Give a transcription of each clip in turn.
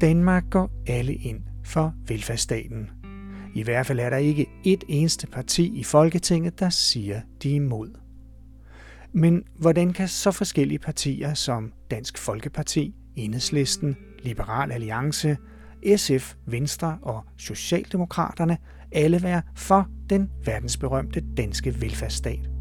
Danmark går alle ind for velfærdsstaten. I hvert fald er der ikke et eneste parti i Folketinget, der siger, de er imod. Men hvordan kan så forskellige partier som Dansk Folkeparti, Enhedslisten, Liberal Alliance, SF, Venstre og Socialdemokraterne alle være for den verdensberømte danske velfærdsstat?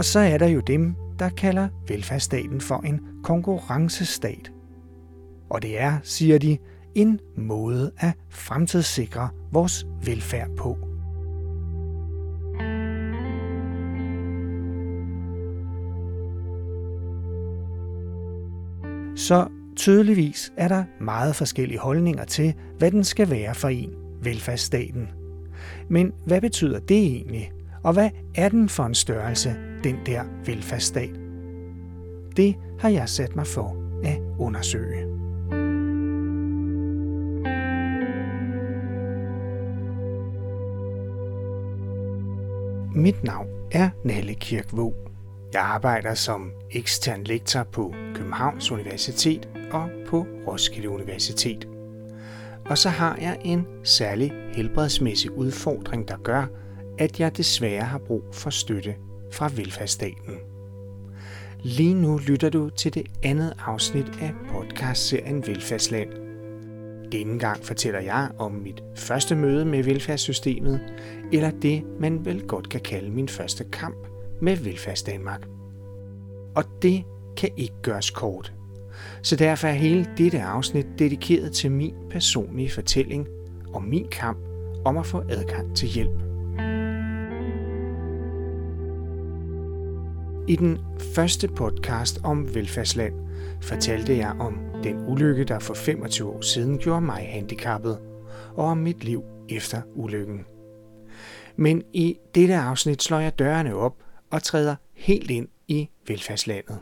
Og så er der jo dem, der kalder velfærdsstaten for en konkurrencestat. Og det er, siger de, en måde at fremtidssikre vores velfærd på. Så tydeligvis er der meget forskellige holdninger til, hvad den skal være for en, velfærdsstaten. Men hvad betyder det egentlig? Og hvad er den for en størrelse, den der velfærdsstat? Det har jeg sat mig for at undersøge. Mit navn er Nalle Kirkvåg. Jeg arbejder som ekstern lektor på Københavns Universitet og på Roskilde Universitet. Og så har jeg en særlig helbredsmæssig udfordring, der gør, at jeg desværre har brug for støtte fra velfærdsstaten. Lige nu lytter du til det andet afsnit af podcastserien Velfærdsland. Denne gang fortæller jeg om mit første møde med velfærdssystemet, eller det, man vel godt kan kalde min første kamp med Velfærdsdanmark. Og det kan ikke gøres kort. Så derfor er hele dette afsnit dedikeret til min personlige fortælling om min kamp om at få adgang til hjælp. I den første podcast om velfærdsland fortalte jeg om den ulykke, der for 25 år siden gjorde mig handicappet, og om mit liv efter ulykken. Men i dette afsnit slår jeg dørene op og træder helt ind i velfærdslandet.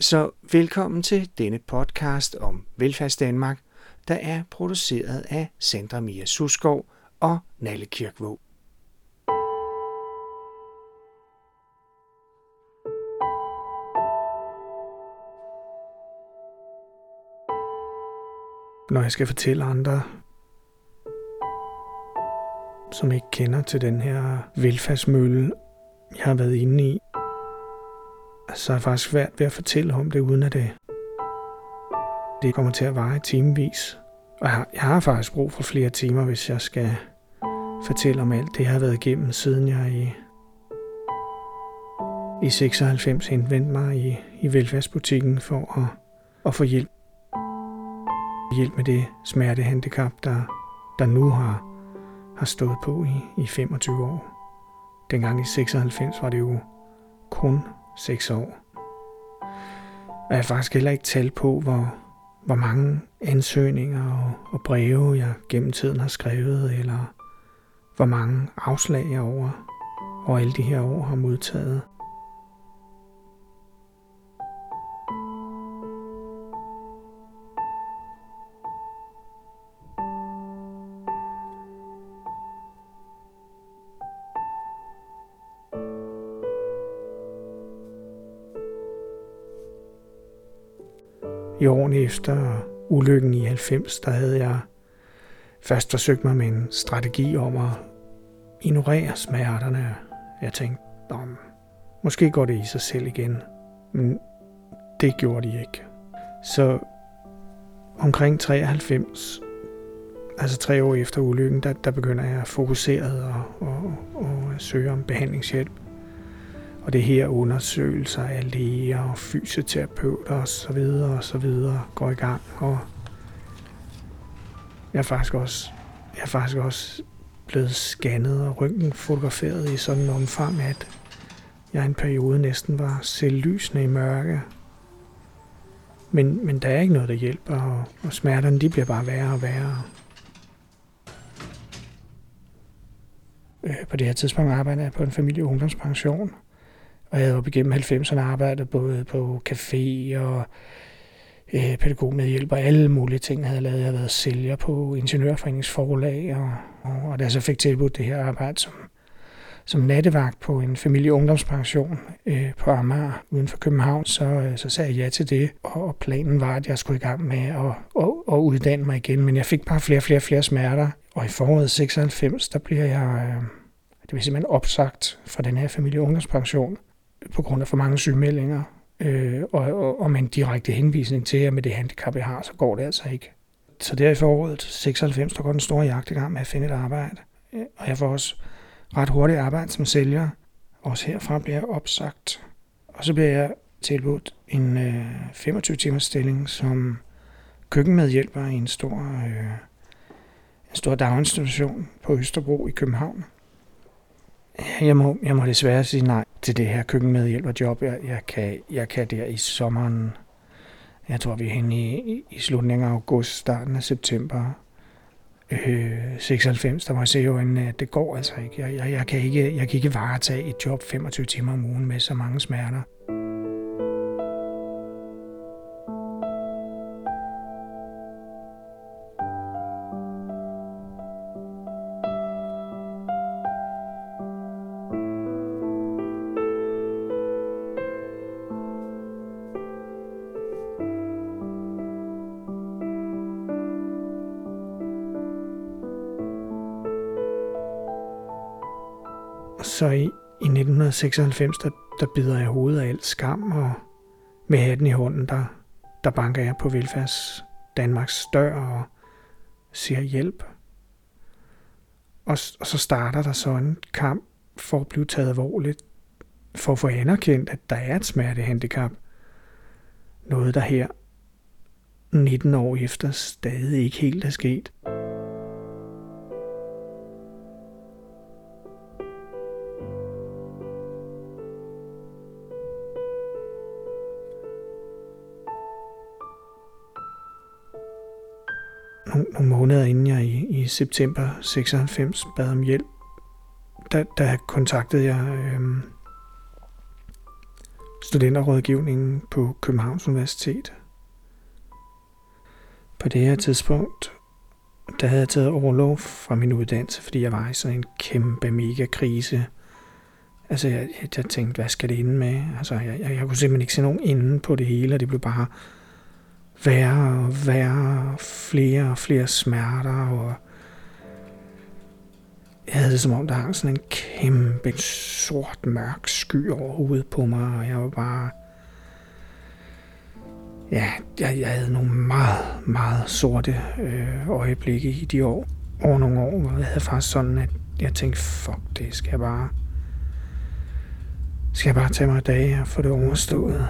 Så velkommen til denne podcast om Velfærdsdanmark, der er produceret af Sandra Mia Suskov og Nalle Kirkvåg. Når jeg skal fortælle andre, som ikke kender til den her velfærdsmølle, jeg har været inde i, så er det faktisk svært ved at fortælle om det, uden at det, det kommer til at vare i timevis. Og jeg har, jeg har faktisk brug for flere timer, hvis jeg skal fortælle om alt det, jeg har været igennem, siden jeg i, i 96 henvendte mig i, i velfærdsbutikken for at, at få hjælp hjælp med det smertehandicap, der, der nu har, har stået på i, i 25 år. Dengang i 96 var det jo kun 6 år. Og jeg har faktisk heller ikke talt på, hvor, hvor mange ansøgninger og, og breve, jeg gennem tiden har skrevet, eller hvor mange afslag jeg over, over alle de her år har modtaget. I årene efter ulykken i 90, der havde jeg først forsøgt mig med en strategi om at ignorere smerterne. Jeg tænkte, om måske går det i sig selv igen. Men det gjorde de ikke. Så omkring 93, altså tre år efter ulykken, der, der begynder jeg fokuseret og, og, og søge om behandlingshjælp. Og det her undersøgelser af læger og fysioterapeuter og så videre og så videre går i gang. Og jeg er faktisk også, jeg er faktisk også blevet scannet og ryggen fotograferet i sådan en omfang, at jeg en periode næsten var selvlysende i mørke. Men, men der er ikke noget, der hjælper, og, og smerterne de bliver bare værre og værre. Øh, på det her tidspunkt arbejder jeg på en familie- og ungdomspension – og jeg havde op igennem 90'erne arbejdet både på café og øh, pædagogmedhjælp og alle mulige ting havde jeg lavet. Jeg havde været sælger på Ingeniørforeningens forlag, og, og, og da jeg så fik tilbudt det her arbejde som, som nattevagt på en familie- ungdomspension øh, på Amager uden for København, så, øh, så sagde jeg ja til det, og planen var, at jeg skulle i gang med at, at, at uddanne mig igen, men jeg fik bare flere og flere, flere smerter, og i foråret 96, der bliver jeg, øh, det vil simpelthen opsagt fra den her familie- ungdomspension, på grund af for mange sygemeldinger, øh, og, og, og med en direkte henvisning til, at med det handicap, jeg har, så går det altså ikke. Så der i foråret 96, der går den store jagt i gang med at finde et arbejde. Øh, og jeg får også ret hurtigt arbejde som sælger. Også herfra bliver jeg opsagt. Og så bliver jeg tilbudt en øh, 25 timers stilling som køkkenmedhjælper i en stor, øh, en stor daginstitution på Østerbro i København. Jeg må, jeg må desværre sige nej til det her køkkenmedhjælperjob. Jeg, jeg, kan, jeg kan der i sommeren, jeg tror vi er henne i, i slutningen af august, starten af september, øh, 96, der må jeg se jo, at øh, det går altså ikke. Jeg, jeg, jeg, kan ikke. jeg kan ikke varetage et job 25 timer om ugen med så mange smerter. Så i, i 1996, der, der bider jeg hovedet af alt skam, og med hatten i hånden, der, der banker jeg på velfærds Danmarks dør og siger hjælp. Og, og så starter der så en kamp for at blive taget alvorligt, for at få anerkendt, at der er et smertehandicap. Noget, der her 19 år efter stadig ikke helt er sket. Måneder inden jeg i, i september 96 bad om hjælp, der, der kontaktede jeg øh, studenterrådgivningen på Københavns Universitet. På det her tidspunkt, der havde jeg taget overlov fra min uddannelse, fordi jeg var i sådan en kæmpe mega krise. Altså, jeg, jeg, jeg tænkte, hvad skal det ende med? Altså, jeg, jeg, jeg kunne simpelthen ikke se nogen ende på det hele, og det blev bare værre og værre, flere og flere smerter, og jeg havde det som om, der hang sådan en kæmpe sort, mørk sky over hovedet på mig, og jeg var bare... Ja, jeg, jeg havde nogle meget, meget sorte øh, øjeblikke i de år. Over nogle år, hvor jeg havde faktisk sådan, at jeg tænkte, fuck, det skal jeg bare... Skal jeg bare tage mig dage og få det overstået.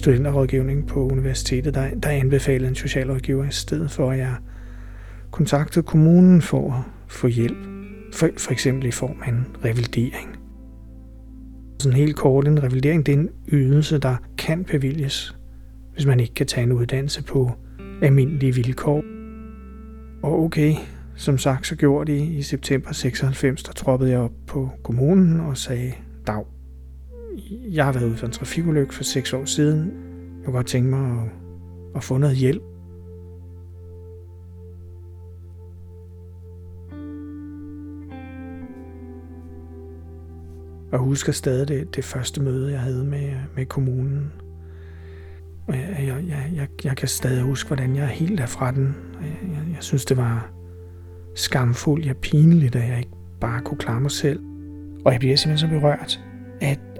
Studenterrådgivning på universitetet, der, der anbefalede en socialrådgiver i stedet for, at jeg kontaktede kommunen for at få hjælp. For, for eksempel i form af en revalidering. Sådan helt kort, en revalidering det er en ydelse, der kan bevilges, hvis man ikke kan tage en uddannelse på almindelige vilkår. Og okay, som sagt, så gjorde de i september 96, der troppede jeg op på kommunen og sagde, dag, jeg har været ude for en trafikulykke for seks år siden. Jeg kunne godt tænke mig at, at få noget hjælp. Og jeg husker stadig det, det første møde, jeg havde med, med kommunen. Og jeg, jeg, jeg, jeg, jeg kan stadig huske, hvordan jeg er helt fra den. Jeg, jeg, jeg synes, det var skamfuldt, ja pinligt, at jeg ikke bare kunne klare mig selv. Og jeg bliver simpelthen så berørt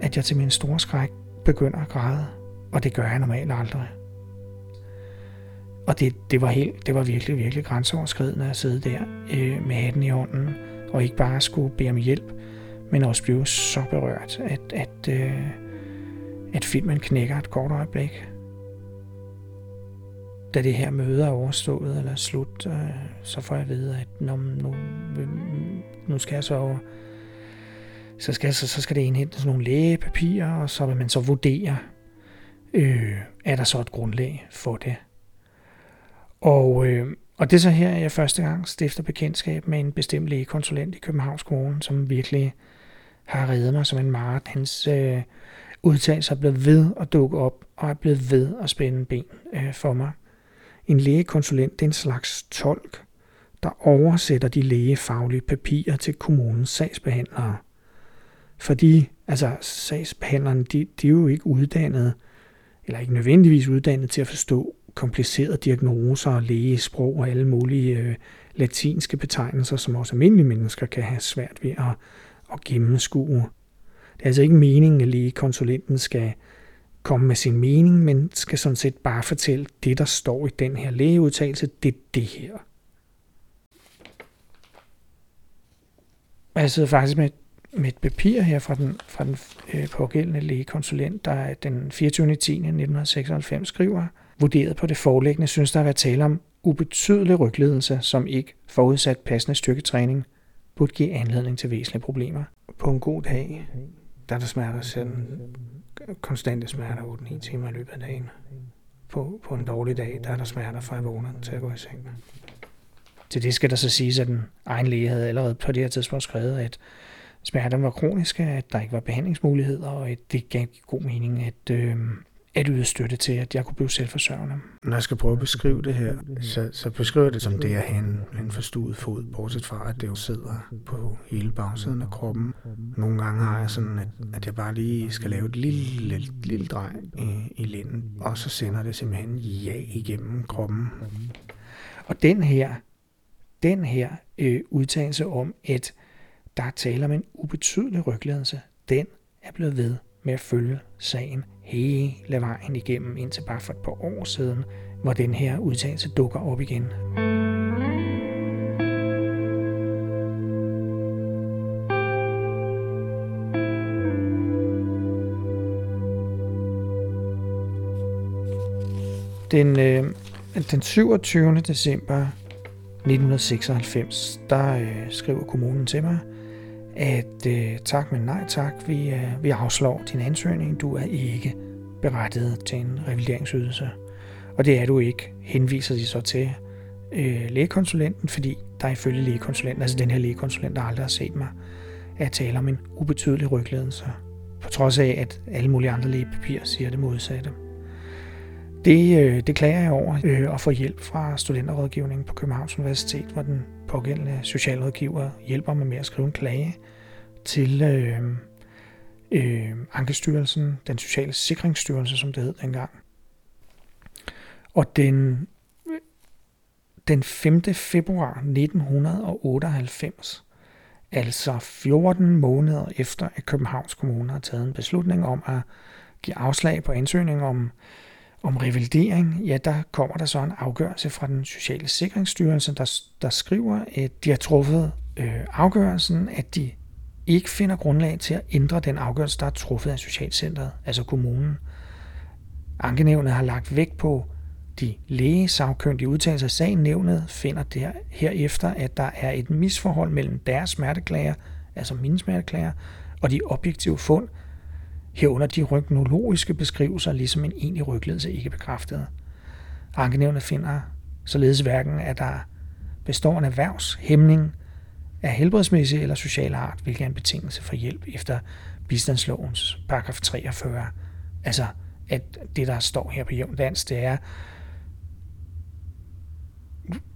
at, jeg til min store skræk begynder at græde. Og det gør jeg normalt aldrig. Og det, det, var, helt, det var virkelig, virkelig grænseoverskridende at sidde der øh, med hatten i hånden, og ikke bare skulle bede om hjælp, men også blive så berørt, at, at, øh, at filmen knækker et kort øjeblik. Da det her møde er overstået eller slut, øh, så får jeg at vide, at nu, nu, nu skal jeg så så skal, så, så skal det indhente sådan nogle lægepapirer, og så vil man så vurdere, øh, er der så et grundlag for det. Og, øh, og det er så her, jeg første gang stifter bekendtskab med en bestemt lægekonsulent i Københavns Kommune, som virkelig har reddet mig som en mart. Hans øh, udtalelser er blevet ved at dukke op, og er blevet ved at spænde ben øh, for mig. En lægekonsulent det er en slags tolk, der oversætter de lægefaglige papirer til kommunens sagsbehandlere. Fordi altså, sagsbehandlerne, de, de er jo ikke uddannet, eller ikke nødvendigvis uddannet til at forstå komplicerede diagnoser og lægesprog og alle mulige øh, latinske betegnelser, som også almindelige mennesker kan have svært ved at, at gennemskue. Det er altså ikke meningen, at lægekonsulenten skal komme med sin mening, men skal sådan set bare fortælle det, der står i den her lægeudtalelse, det er det her. Jeg sidder faktisk med, med et papir her fra den, fra den øh, pågældende lægekonsulent, der den 24. 10. 1996 skriver, vurderet på det foreliggende, synes der at være tale om ubetydelig rygledelse, som ikke forudsat passende styrketræning, burde give anledning til væsentlige problemer. På en god dag, der er der smerter sådan konstante smerter 8-9 timer i løbet af dagen. På, på en dårlig dag, der er der smerter fra jeg vågner til at gå i seng. Til det skal der så siges, at den egen læge havde allerede på det her tidspunkt skrevet, at smerterne var kroniske, at der ikke var behandlingsmuligheder, og at det gav god mening, at, øh, at yde støtte til, at jeg kunne blive selvforsørgende. Når jeg skal prøve at beskrive det her, så, så beskriver det som det at have en, en forstuet fod, bortset fra, at det jo sidder på hele bagsiden af kroppen. Nogle gange har jeg sådan, at, at jeg bare lige skal lave et lille, lille, lille drej i, i linden, og så sender det simpelthen ja igennem kroppen. Og den her, den her øh, udtalelse om, at der er tale om en ubetydelig rygledelse, den er blevet ved med at følge sagen hele vejen igennem indtil bare for et par år siden, hvor den her udtalelse dukker op igen. Den, øh, den 27. december 1996, der øh, skriver kommunen til mig, at øh, tak, men nej tak, vi, øh, vi afslår din ansøgning. Du er ikke berettiget til en revalideringsydelse. Og det er du ikke, henviser de så til øh, lægekonsulenten, fordi der ifølge lægekonsulenten, altså den her lægekonsulent, der aldrig har set mig, er tale om en ubetydelig rygledelse. På trods af, at alle mulige andre lægepapirer siger det modsatte. Det, øh, det klager jeg over øh, at få hjælp fra studenterrådgivningen på Københavns Universitet, hvor den pågældende socialrådgiver hjælper mig med at skrive en klage til øh, øh, Ankestyrelsen, den sociale sikringsstyrelse, som det hed dengang. Og den, den 5. februar 1998, altså 14 måneder efter, at Københavns Kommune har taget en beslutning om at give afslag på ansøgning om om revalidering, ja, der kommer der så en afgørelse fra den sociale sikringsstyrelse, der, der skriver, at de har truffet øh, afgørelsen, at de ikke finder grundlag til at ændre den afgørelse, der er truffet af Socialcentret, altså kommunen. Ankenævnet har lagt vægt på de lægesagkyndige udtalelser af sagen. Nævnet finder der herefter, at der er et misforhold mellem deres smerteklager, altså mine smerteklager, og de objektive fund, herunder de rygnologiske beskrivelser, ligesom en egentlig rygledelse ikke bekræftede. Ankenævnet finder således hverken, at der består en erhvervshæmning af helbredsmæssig eller social art, hvilket er en betingelse for hjælp efter bistandslovens paragraf 43. Altså, at det, der står her på jævn dansk, det er,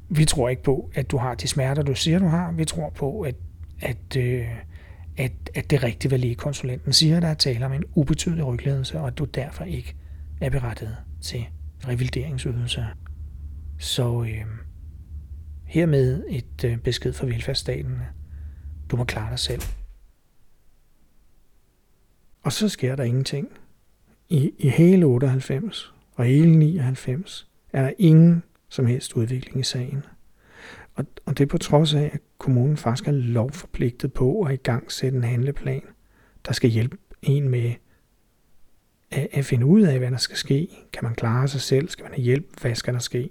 vi tror ikke på, at du har de smerter, du siger, du har. Vi tror på, at, at øh, at, det er rigtigt, hvad lægekonsulenten siger, der er tale om en ubetydelig rygledelse, og at du derfor ikke er berettiget til revalideringsydelse. Så øh, hermed et øh, besked fra velfærdsstaten. Du må klare dig selv. Og så sker der ingenting. I, I hele 98 og hele 99 er der ingen som helst udvikling i sagen. Og, og det er på trods af, at kommunen faktisk er lovforpligtet på at i gang sætte en handleplan, der skal hjælpe en med at, at finde ud af, hvad der skal ske. Kan man klare sig selv? Skal man have hjælp? Hvad skal der ske?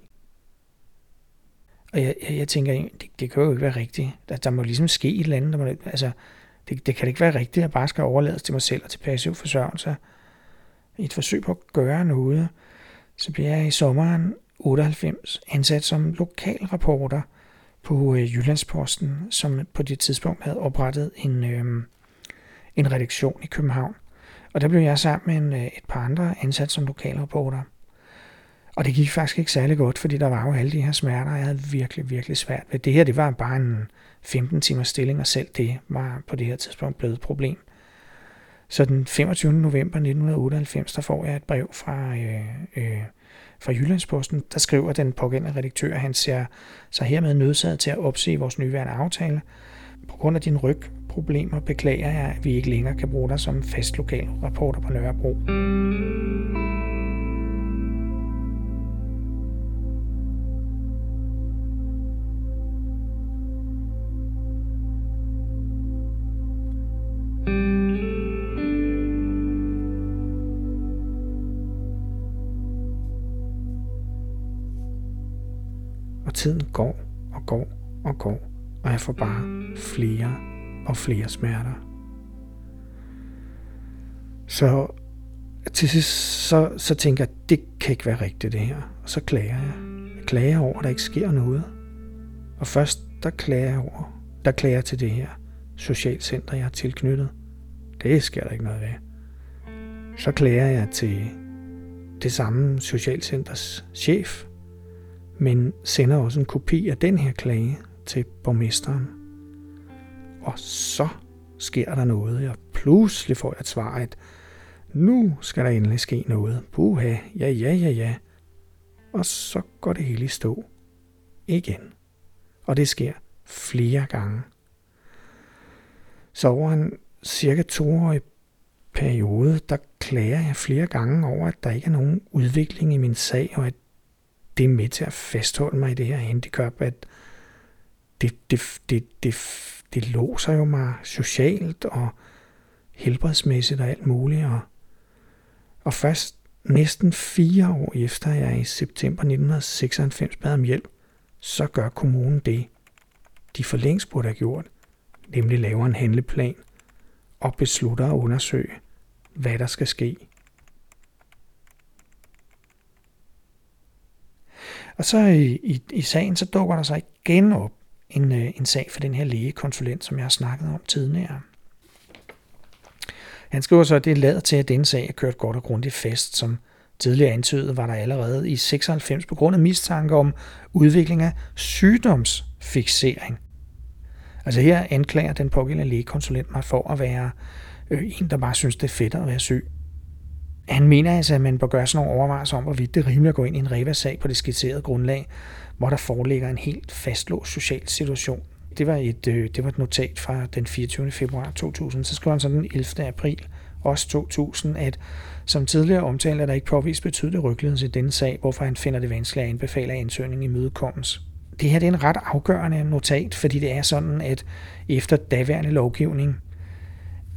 Og jeg, jeg, jeg tænker, det, det kan jo ikke være rigtigt. Der, der må ligesom ske et eller andet. Der må, altså, det, det kan ikke være rigtigt, at jeg bare skal overlades til mig selv og til passiv forsørgelse. i et forsøg på at gøre noget, så bliver jeg i sommeren 98 ansat som lokalreporter på øh, Jyllandsposten, som på det tidspunkt havde oprettet en, øh, en redaktion i København. Og der blev jeg sammen med en, øh, et par andre ansat som lokalreporter. Og det gik faktisk ikke særlig godt, fordi der var jo alle de her smerter, jeg havde virkelig, virkelig svært ved. Det her, det var bare en 15 timers stilling, og selv det var på det her tidspunkt blevet et problem. Så den 25. november 1998, der får jeg et brev fra, øh, øh, fra Jyllandsposten, der skriver den pågældende redaktør, at han ser sig hermed nødsaget til at opsige vores nyværende aftale. På grund af din rygproblemer beklager jeg, at vi ikke længere kan bruge dig som fast lokal reporter på Nørrebro. Tiden går og går og går, og jeg får bare flere og flere smerter. Så til sidst så, så tænker jeg, det kan ikke være rigtigt det her. Og så klager jeg. Jeg klager over, at der ikke sker noget. Og først der klager jeg over, der klager jeg til det her socialcenter, jeg har tilknyttet. Det sker der ikke noget ved. Så klager jeg til det samme socialcenters chef, men sender også en kopi af den her klage til borgmesteren. Og så sker der noget. og pludselig får jeg et svar, at nu skal der endelig ske noget. Puha, ja, ja, ja, ja. Og så går det hele i stå. Igen. Og det sker flere gange. Så over en cirka toårig periode, der klager jeg flere gange over, at der ikke er nogen udvikling i min sag, og at det er med til at fastholde mig i det her handicap, at det, det, det, det, det låser jo mig socialt og helbredsmæssigt og alt muligt. Og, og først næsten fire år efter jeg i september 1996 bad om hjælp, så gør kommunen det, de for længst burde have gjort, nemlig laver en handleplan og beslutter at undersøge, hvad der skal ske. Og så i, i, i sagen, så dukker der sig igen op en, øh, en sag for den her lægekonsulent, som jeg har snakket om tidligere. Han skriver så, at det lader til, at denne sag er kørt godt og grundigt fast. Som tidligere antydet, var der allerede i 96 på grund af mistanke om udvikling af sygdomsfixering. Altså her anklager den pågældende lægekonsulent mig for at være øh, en, der bare synes, det er fedt at være syg. Han mener altså, at man bør gøre sådan nogle overvejelser om, hvorvidt det er rimeligt at gå ind i en reva-sag på det skitserede grundlag, hvor der foreligger en helt fastlåst social situation. Det var et, øh, det var et notat fra den 24. februar 2000. Så skrev han så den 11. april, også 2000, at som tidligere omtalt er der ikke påvist betydelig ryglighed i denne sag, hvorfor han finder det vanskeligt at anbefale, at ansøgningen imødekommes. Det her det er en ret afgørende notat, fordi det er sådan, at efter daværende lovgivning,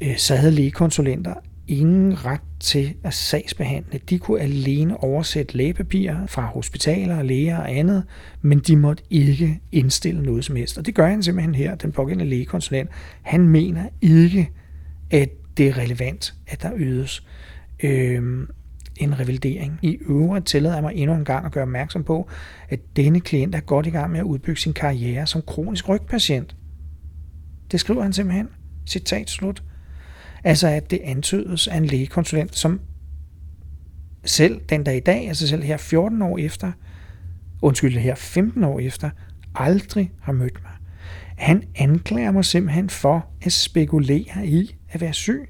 øh, så havde lægekonsulenter ingen ret til at sagsbehandle. De kunne alene oversætte lægepapirer fra hospitaler, læger og andet, men de måtte ikke indstille noget som helst. Og det gør han simpelthen her, den pågældende lægekonsulent. Han mener ikke, at det er relevant, at der ydes øh, en revalidering. I øvrigt tillader jeg mig endnu en gang at gøre opmærksom på, at denne klient er godt i gang med at udbygge sin karriere som kronisk rygpatient. Det skriver han simpelthen. Citat slut. Altså at det antydes af en lægekonsulent, som selv den dag i dag, altså selv her 14 år efter, undskyld, her 15 år efter, aldrig har mødt mig. Han anklager mig simpelthen for at spekulere i at være syg,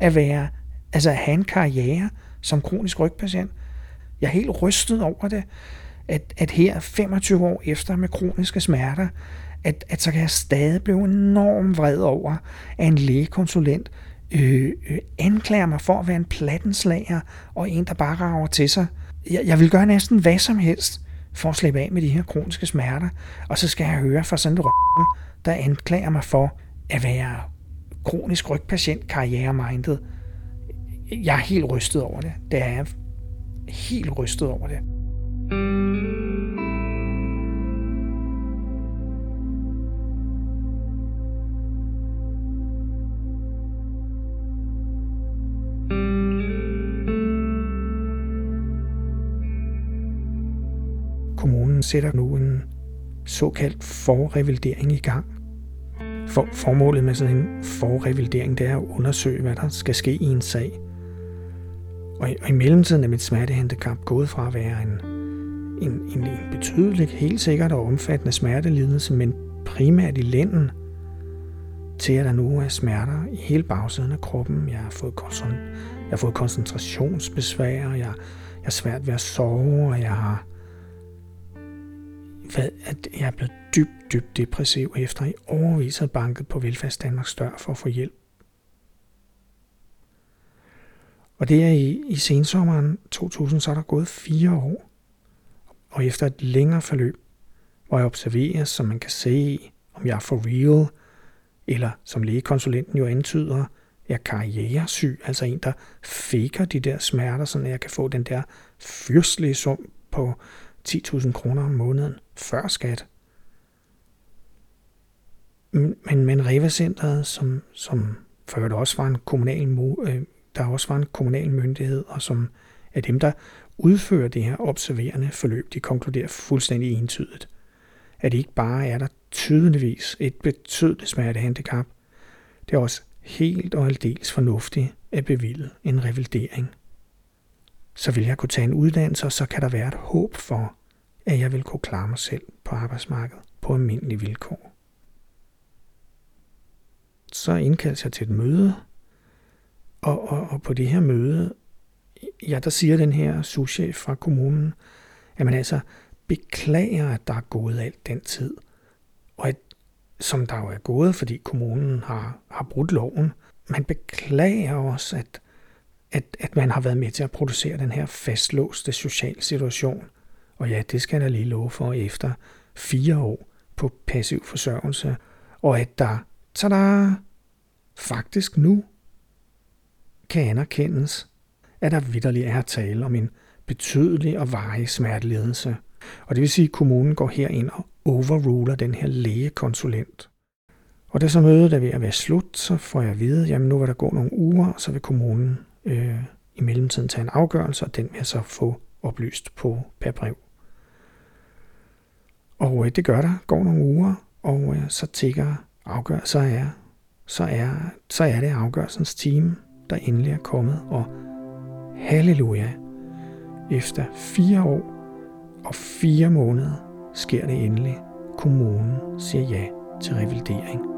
at være, altså at have en karriere som kronisk rygpatient. Jeg er helt rystet over det, at, at her 25 år efter med kroniske smerter, at, at så kan jeg stadig blive enormt vred over, at en lægekonsulent øh, øh, anklager mig for at være en plattenslager og en, der bare rager til sig. Jeg, jeg vil gøre næsten hvad som helst for at slippe af med de her kroniske smerter, og så skal jeg høre fra sådan en et der anklager mig for at være kronisk rygpatient, karrieremindet. Jeg er helt rystet over det. Det er jeg helt rystet over det. Mm. Sætter nu en såkaldt forrevalidering i gang. For, formålet med sådan en forrevalidering, det er at undersøge, hvad der skal ske i en sag. Og i, og i mellemtiden er mit smertehandicap gået fra at være en, en, en, en betydelig, helt sikkert og omfattende smertelidelse, men primært i lænden, til at der nu er smerter i hele bagsiden af kroppen. Jeg har fået, jeg har fået koncentrationsbesvær, og jeg, jeg er svært ved at sove, og jeg har at jeg er blevet dybt, dybt depressiv efter i overvis har banket på Velfærds Danmarks dør for at få hjælp. Og det er i, i sensommeren 2000, så er der gået fire år. Og efter et længere forløb, hvor jeg observerer, så man kan se, om jeg er for real, eller som lægekonsulenten jo antyder, jeg er karrieresyg, altså en, der faker de der smerter, så jeg kan få den der fyrstlige sum på 10.000 kroner om måneden før skat. Men, men Reva Centeret, som, som før der også var en kommunal, øh, der også var en kommunal myndighed, og som er dem, der udfører det her observerende forløb, de konkluderer fuldstændig entydigt, at det ikke bare er der tydeligvis et betydeligt smertehandicap, det er også helt og aldeles fornuftigt at bevilge en revalidering. Så vil jeg kunne tage en uddannelse, og så kan der være et håb for, at jeg vil kunne klare mig selv på arbejdsmarkedet på almindelige vilkår. Så indkaldes jeg til et møde, og, og, og på det her møde, ja, der siger den her souschef fra kommunen, at man altså beklager, at der er gået alt den tid, og at, som der jo er gået, fordi kommunen har, har brudt loven, man beklager også, at, at, at man har været med til at producere den her fastlåste social situation, og ja, det skal der lige love for efter fire år på passiv forsørgelse, og at der, tada, faktisk nu kan anerkendes, at der vidderligt er tale om en betydelig og varig smertelidelse. Og det vil sige, at kommunen går herind og overruler den her lægekonsulent. Og da så mødet er ved at være slut, så får jeg at vide, at nu vil der gå nogle uger, så vil kommunen øh, i mellemtiden tage en afgørelse, og den vil jeg så få oplyst på per brev. Og øh, det gør der, går nogle uger, og øh, så tigger afgør, så er, så er, så er det afgørelsens time, der endelig er kommet, og halleluja, efter fire år og fire måneder sker det endelig. Kommunen siger ja til revalidering.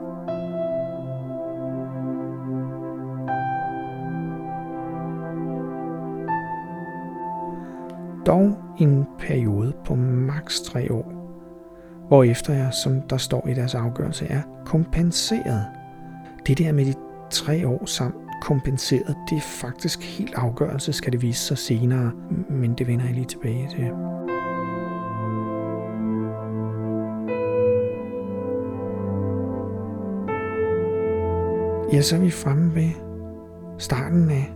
Dog en periode på maks 3 år, hvor efter jeg, som der står i deres afgørelse, er kompenseret. Det der med de tre år samt kompenseret, det er faktisk helt afgørelse, skal det vise sig senere, men det vender jeg lige tilbage til. Ja, så er vi fremme ved starten af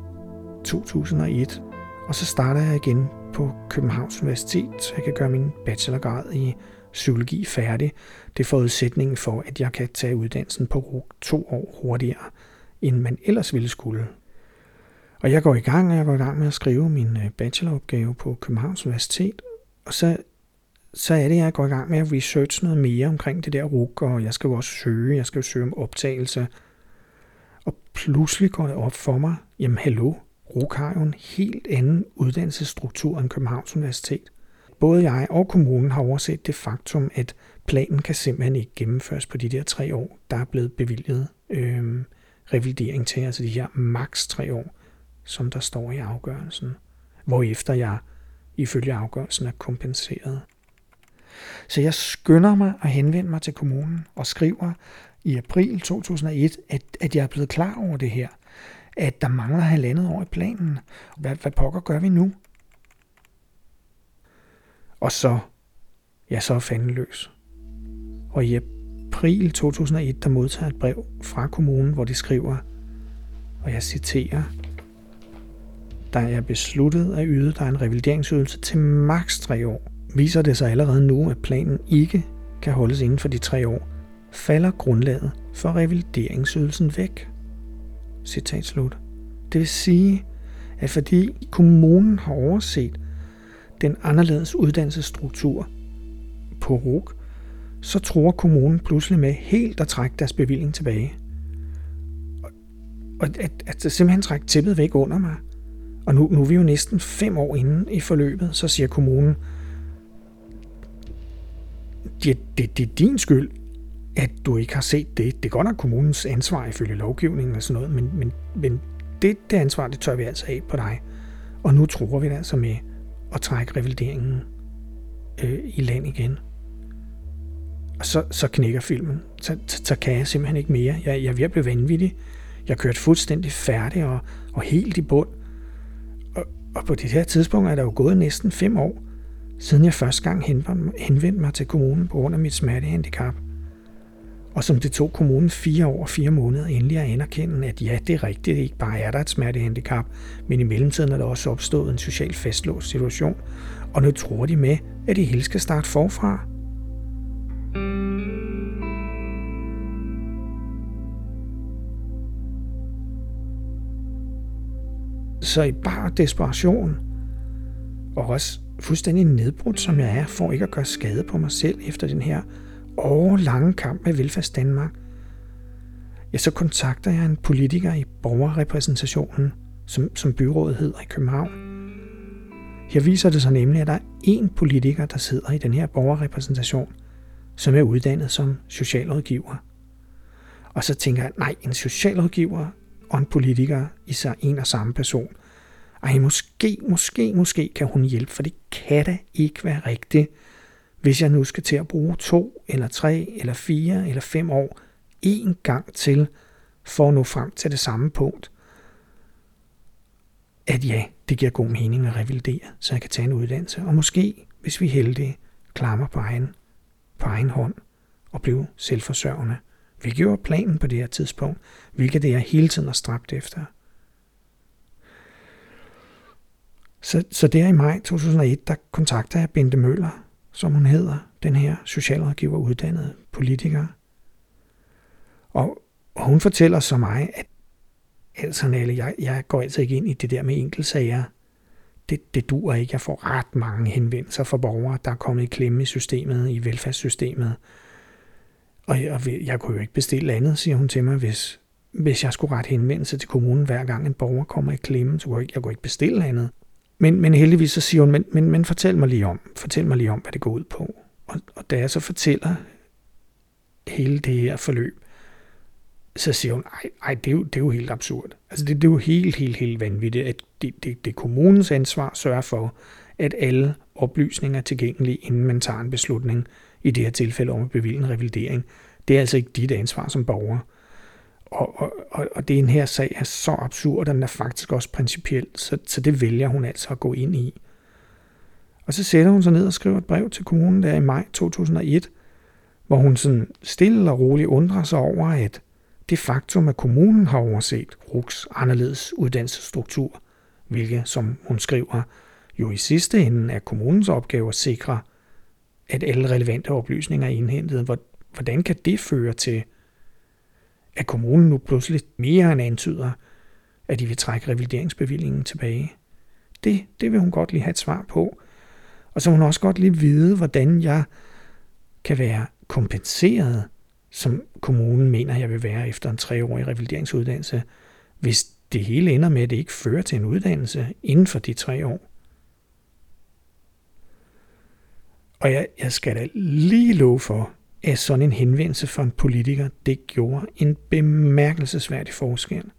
2001, og så starter jeg igen på Københavns Universitet, så jeg kan gøre min bachelorgrad i psykologi færdig. Det er forudsætningen for, at jeg kan tage uddannelsen på RUG to år hurtigere, end man ellers ville skulle. Og jeg går i gang, og jeg går i gang med at skrive min øh, bacheloropgave på Københavns Universitet, og så, så er det, at jeg går i gang med at researche noget mere omkring det der RUG, og jeg skal jo også søge, jeg skal jo søge om optagelse. Og pludselig går det op for mig, jamen hallo, RUG har jo en helt anden uddannelsesstruktur end Københavns Universitet. Både jeg og kommunen har overset det faktum, at planen kan simpelthen ikke gennemføres på de der tre år, der er blevet bevilget øh, revidering til, altså de her maks tre år, som der står i afgørelsen, hvorefter jeg ifølge afgørelsen er kompenseret. Så jeg skynder mig at henvende mig til kommunen og skriver i april 2001, at, at jeg er blevet klar over det her, at der mangler halvandet år i planen. Hvad, hvad pokker gør vi nu? Og så, ja, så er fanden løs. Og i april 2001, der modtager et brev fra kommunen, hvor de skriver, og jeg citerer, der er besluttet at yde dig en revalideringsydelse til maks 3 år. Viser det sig allerede nu, at planen ikke kan holdes inden for de tre år, falder grundlaget for revalideringsydelsen væk. Citat slut. Det vil sige, at fordi kommunen har overset, den anderledes uddannelsesstruktur, på RUG, så tror kommunen pludselig med helt at trække deres bevilling tilbage. Og at, at, at simpelthen trække tippet væk under mig. Og nu, nu er vi jo næsten fem år inde i forløbet, så siger kommunen, det, det, det er din skyld, at du ikke har set det. Det er godt nok kommunens ansvar ifølge lovgivningen og sådan noget, men, men, men det, det ansvar, det tør vi altså af på dig. Og nu tror vi det altså med at trække revalideringen øh, i land igen. Og så, så knækker filmen. Så, så, så kan jeg simpelthen ikke mere. Jeg, jeg er ved at blive vanvittig. Jeg har kørt fuldstændig færdig og, og helt i bund. Og, og på det her tidspunkt er der jo gået næsten fem år, siden jeg første gang henvendte mig til kommunen på grund af mit smertehandicap. Og som det tog kommunen fire år og fire måneder endelig at anerkende, at ja, det er rigtigt, ikke bare er der et smertehandicap, men i mellemtiden er der også opstået en social fastlåst situation, og nu tror de med, at det hele skal starte forfra. Så i bare desperation, og også fuldstændig nedbrudt, som jeg er, for ikke at gøre skade på mig selv efter den her årlange kamp med Velfærds Danmark, ja, så kontakter jeg en politiker i borgerrepræsentationen, som, som byrådet hedder i København. Her viser det sig nemlig, at der er én politiker, der sidder i den her borgerrepræsentation, som er uddannet som socialrådgiver. Og så tænker jeg, nej, en socialrådgiver og en politiker i sig en og samme person. Ej, måske, måske, måske kan hun hjælpe, for det kan da ikke være rigtigt, hvis jeg nu skal til at bruge to, eller tre, eller fire, eller fem år en gang til, for at nå frem til det samme punkt, at ja, det giver god mening at revalidere, så jeg kan tage en uddannelse, og måske, hvis vi er heldige, klammer på egen, på egen hånd og blive selvforsørgende. Vi gjorde planen på det her tidspunkt, hvilket det er hele tiden har stræbt efter. Så, så der i maj 2001, der kontakter jeg Bente Møller, som hun hedder, den her socialrådgiver uddannede politiker. Og, og hun fortæller så mig, at altså Nalle, jeg, jeg går altså ikke ind i det der med enkeltsager. Det, det duer ikke. Jeg får ret mange henvendelser fra borgere, der er kommet i klemme i systemet, i velfærdssystemet. Og jeg, jeg kunne jo ikke bestille andet, siger hun til mig, hvis, hvis jeg skulle rette henvendelse til kommunen, hver gang en borger kommer i klemme, så kunne jeg, jeg kunne ikke bestille andet. Men, men heldigvis så siger hun, men, men, men fortæl mig lige om, fortæl mig lige om, hvad det går ud på. Og, og da jeg så fortæller hele det her forløb, så siger hun, ej, ej det, er jo, det er jo helt absurd. Altså det, det er jo helt, helt, helt vanvittigt, at det, det, det er kommunens ansvar at sørge for, at alle oplysninger er tilgængelige, inden man tager en beslutning, i det her tilfælde om at bevilge en revalidering. Det er altså ikke dit ansvar som borger. Og, og, og, og er en her sag er så absurd, og den er faktisk også principiel, så, så det vælger hun altså at gå ind i. Og så sætter hun sig ned og skriver et brev til kommunen der i maj 2001, hvor hun sådan stille og roligt undrer sig over, at det faktum, at kommunen har overset RUKs anderledes uddannelsesstruktur, hvilket, som hun skriver, jo i sidste ende er kommunens opgave at sikre, at alle relevante oplysninger er indhentet. Hvordan kan det føre til, at kommunen nu pludselig mere end antyder, at de vil trække revalideringsbevillingen tilbage? Det, det vil hun godt lige have et svar på. Og så vil hun også godt lige vide, hvordan jeg kan være kompenseret, som kommunen mener, jeg vil være efter en treårig revalideringsuddannelse, hvis det hele ender med, at det ikke fører til en uddannelse inden for de tre år. Og jeg, jeg skal da lige love for, at sådan en henvendelse fra en politiker, det gjorde en bemærkelsesværdig forskel.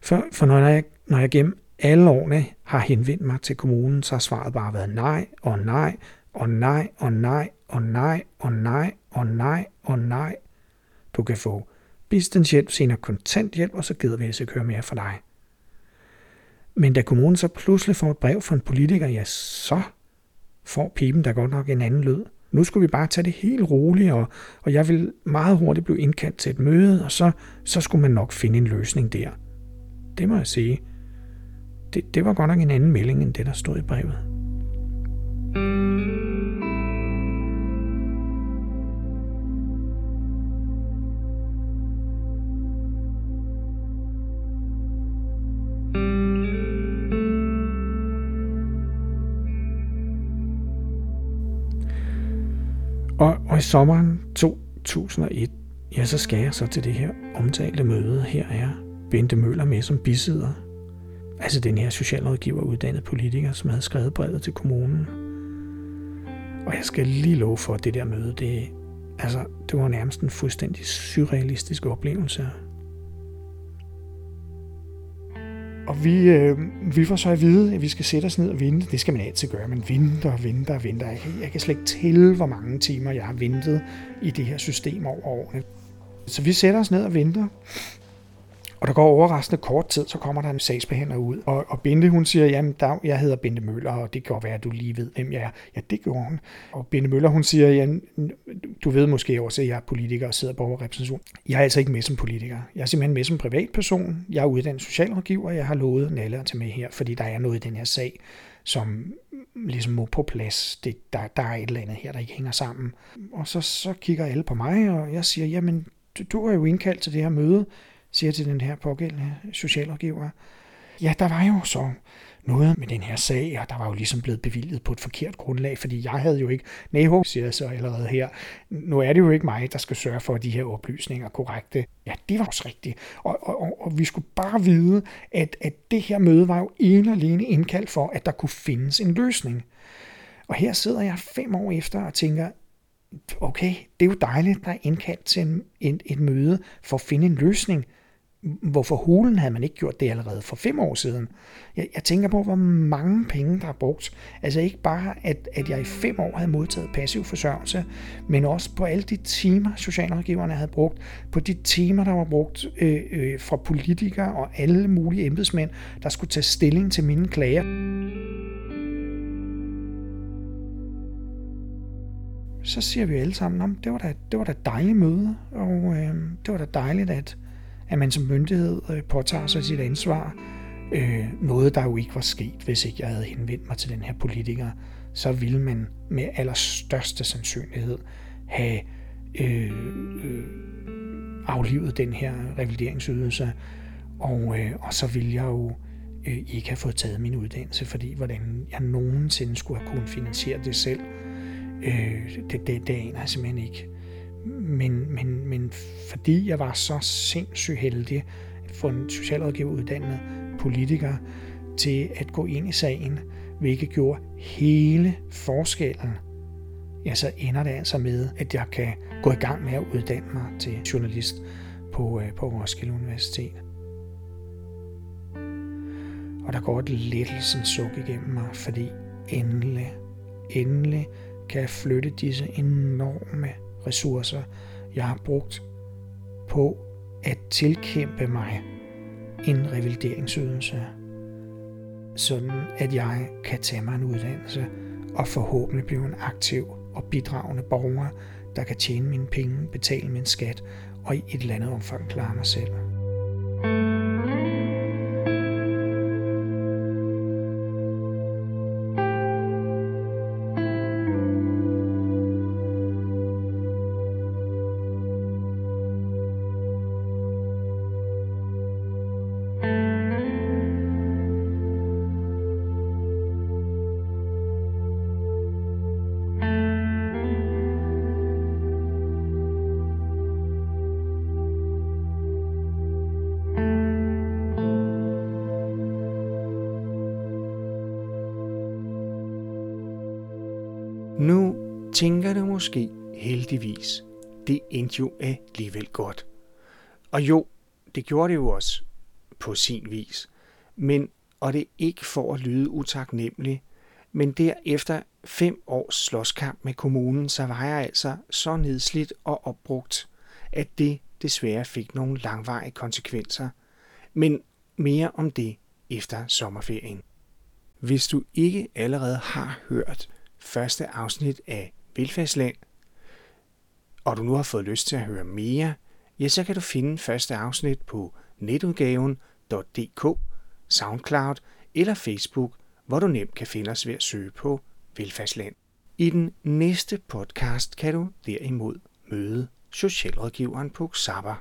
For, for når, jeg, når jeg gennem alle årene har henvendt mig til kommunen, så har svaret bare været nej og nej og nej og nej og nej og nej og nej og nej. Du kan få bistandshjælp, senere kontanthjælp, og så gider vi altså køre mere for dig. Men da kommunen så pludselig får et brev fra en politiker, ja, så får pipen der godt nok en anden lyd. Nu skulle vi bare tage det helt roligt, og, og jeg vil meget hurtigt blive indkaldt til et møde, og så, så skulle man nok finde en løsning der. Det må jeg sige. Det, det var godt nok en anden melding, end det, der stod i brevet. Og i sommeren 2001, ja, så skal jeg så til det her omtalte møde. Her er Bente Møller med som bisidder. Altså den her socialrådgiver uddannet politiker, som havde skrevet brevet til kommunen. Og jeg skal lige love for, at det der møde, det, altså, det var nærmest en fuldstændig surrealistisk oplevelse. Og vi, øh, vi får så at vide, at vi skal sætte os ned og vente. Det skal man altid gøre. Man venter og venter og venter. Jeg kan, jeg kan slet ikke tælle, hvor mange timer jeg har ventet i det her system over årene. Så vi sætter os ned og venter. Og der går overraskende kort tid, så kommer der en sagsbehandler ud. Og, og Bente, hun siger, jamen, der, jeg hedder Bente Møller, og det kan godt være, at du lige ved, hvem jeg er. Ja, det gjorde hun. Og Bente Møller, hun siger, jamen, du ved måske også, at jeg er politiker og sidder på repræsentation. Jeg er altså ikke med som politiker. Jeg er simpelthen med som privatperson. Jeg er uddannet socialrådgiver, og jeg har lovet Nalle at tage med her, fordi der er noget i den her sag, som ligesom må på plads. Det, der, der er et eller andet her, der ikke hænger sammen. Og så, så kigger alle på mig, og jeg siger, jamen, du, du er jo indkaldt til det her møde siger til den her pågældende socialrådgiver, ja, der var jo så noget med den her sag, og der var jo ligesom blevet bevilget på et forkert grundlag, fordi jeg havde jo ikke, nej, siger jeg så allerede her, nu er det jo ikke mig, der skal sørge for, at de her oplysninger er korrekte. Ja, det var også rigtigt. Og, og, og, og vi skulle bare vide, at, at det her møde var jo en alene indkaldt for, at der kunne findes en løsning. Og her sidder jeg fem år efter og tænker, okay, det er jo dejligt, der er indkaldt til en, en, et møde for at finde en løsning hvorfor hulen havde man ikke gjort det allerede for fem år siden? Jeg, jeg tænker på, hvor mange penge, der er brugt. Altså ikke bare, at, at jeg i fem år havde modtaget passiv forsørgelse, men også på alle de timer, socialrådgiverne havde brugt, på de timer, der var brugt øh, øh, fra politikere og alle mulige embedsmænd, der skulle tage stilling til mine klager. Så siger vi alle sammen, det var da, det var da dejligt møde, og øh, det var da dejligt, at, at man som myndighed øh, påtager sig sit ansvar. Øh, noget, der jo ikke var sket, hvis ikke jeg havde henvendt mig til den her politiker, så ville man med allerstørste sandsynlighed have øh, øh, aflivet den her revalideringsydelse, og, øh, og så ville jeg jo øh, ikke have fået taget min uddannelse, fordi hvordan jeg nogensinde skulle have kunnet finansiere det selv, øh, det, det, det aner jeg simpelthen ikke. Men, men, men fordi jeg var så sindssygt heldig at få en socialrådgiver uddannet politiker til at gå ind i sagen, hvilket gjorde hele forskellen, ja, så ender det altså med, at jeg kan gå i gang med at uddanne mig til journalist på, øh, på Roskilde Universitet. Og der går et lettelsens suk igennem mig, fordi endelig, endelig kan jeg flytte disse enorme ressourcer, jeg har brugt på at tilkæmpe mig en revalideringsydelse, sådan at jeg kan tage mig en uddannelse og forhåbentlig blive en aktiv og bidragende borger, der kan tjene mine penge, betale min skat og i et eller andet omfang klare mig selv. Nu tænker du måske heldigvis, det endte jo alligevel godt. Og jo, det gjorde det jo også på sin vis. Men, og det er ikke for at lyde utaknemmelig, men derefter fem års slåskamp med kommunen, så var jeg altså så nedslidt og opbrugt, at det desværre fik nogle langvarige konsekvenser. Men mere om det efter sommerferien. Hvis du ikke allerede har hørt første afsnit af Velfærdsland, og du nu har fået lyst til at høre mere, ja, så kan du finde første afsnit på netudgaven.dk, Soundcloud eller Facebook, hvor du nemt kan finde os ved at søge på Velfærdsland. I den næste podcast kan du derimod møde socialrådgiveren på Xaba.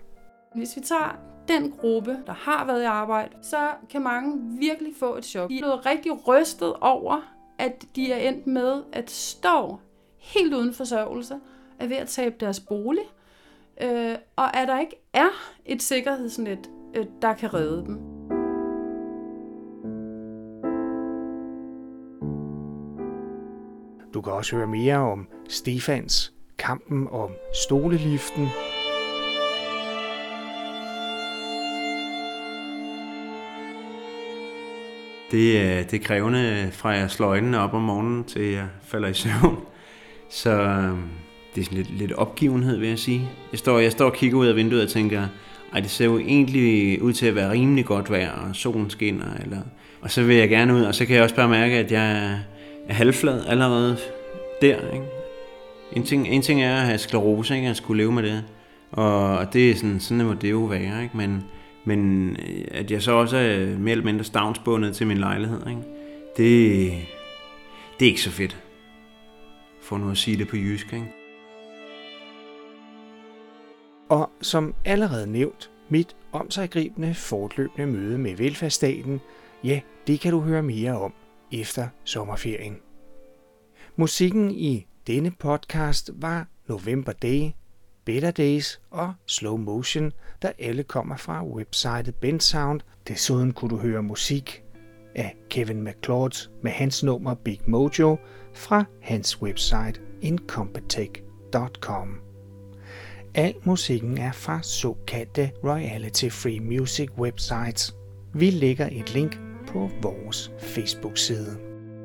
Hvis vi tager den gruppe, der har været i arbejde, så kan mange virkelig få et chok. De er blevet rigtig rystet over, at de er endt med at stå helt uden forsørgelse, er ved at tabe deres bolig, øh, og at der ikke er et sikkerhedsnet, øh, der kan redde dem. Du kan også høre mere om Stefans, kampen om stoleliften, Det er, det er krævende fra jeg slår øjnene op om morgenen til jeg falder i søvn. Så øhm, det er sådan lidt, lidt opgivenhed, vil jeg sige. Jeg står, jeg står og kigger ud af vinduet og tænker, ej, det ser jo egentlig ud til at være rimelig godt vejr, og solen skinner. Eller... Og så vil jeg gerne ud, og så kan jeg også bare mærke, at jeg er halvflad allerede der. Ikke? En, ting, en ting er at have sklerose, ikke? at skulle leve med det. Og det er sådan, sådan må det jo være. Ikke? Men, men øh, at jeg så også er mere eller mindre stavnsbundet til min lejlighed, ikke? Det, det er ikke så fedt. For nu at sige det på jysk, ikke? Og som allerede nævnt, mit omsaggribende fortløbende møde med velfærdsstaten, ja, det kan du høre mere om efter sommerferien. Musikken i denne podcast var November Day Better Days og Slow Motion, der alle kommer fra websitet Bensound. Desuden kunne du høre musik af Kevin McCloud med hans nummer Big Mojo fra hans website incompetech.com. Al musikken er fra såkaldte royalty free music websites. Vi lægger et link på vores Facebook-side.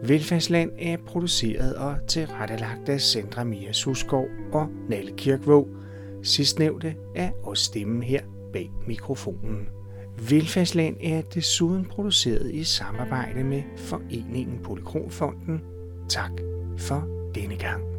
Velfærdsland er produceret og tilrettelagt af Sandra Mia Susgaard og Nalle Kirkvåg – Sidstnævnte er også stemmen her bag mikrofonen. Velfærdsland er desuden produceret i samarbejde med Foreningen Polykromfonden. Tak for denne gang.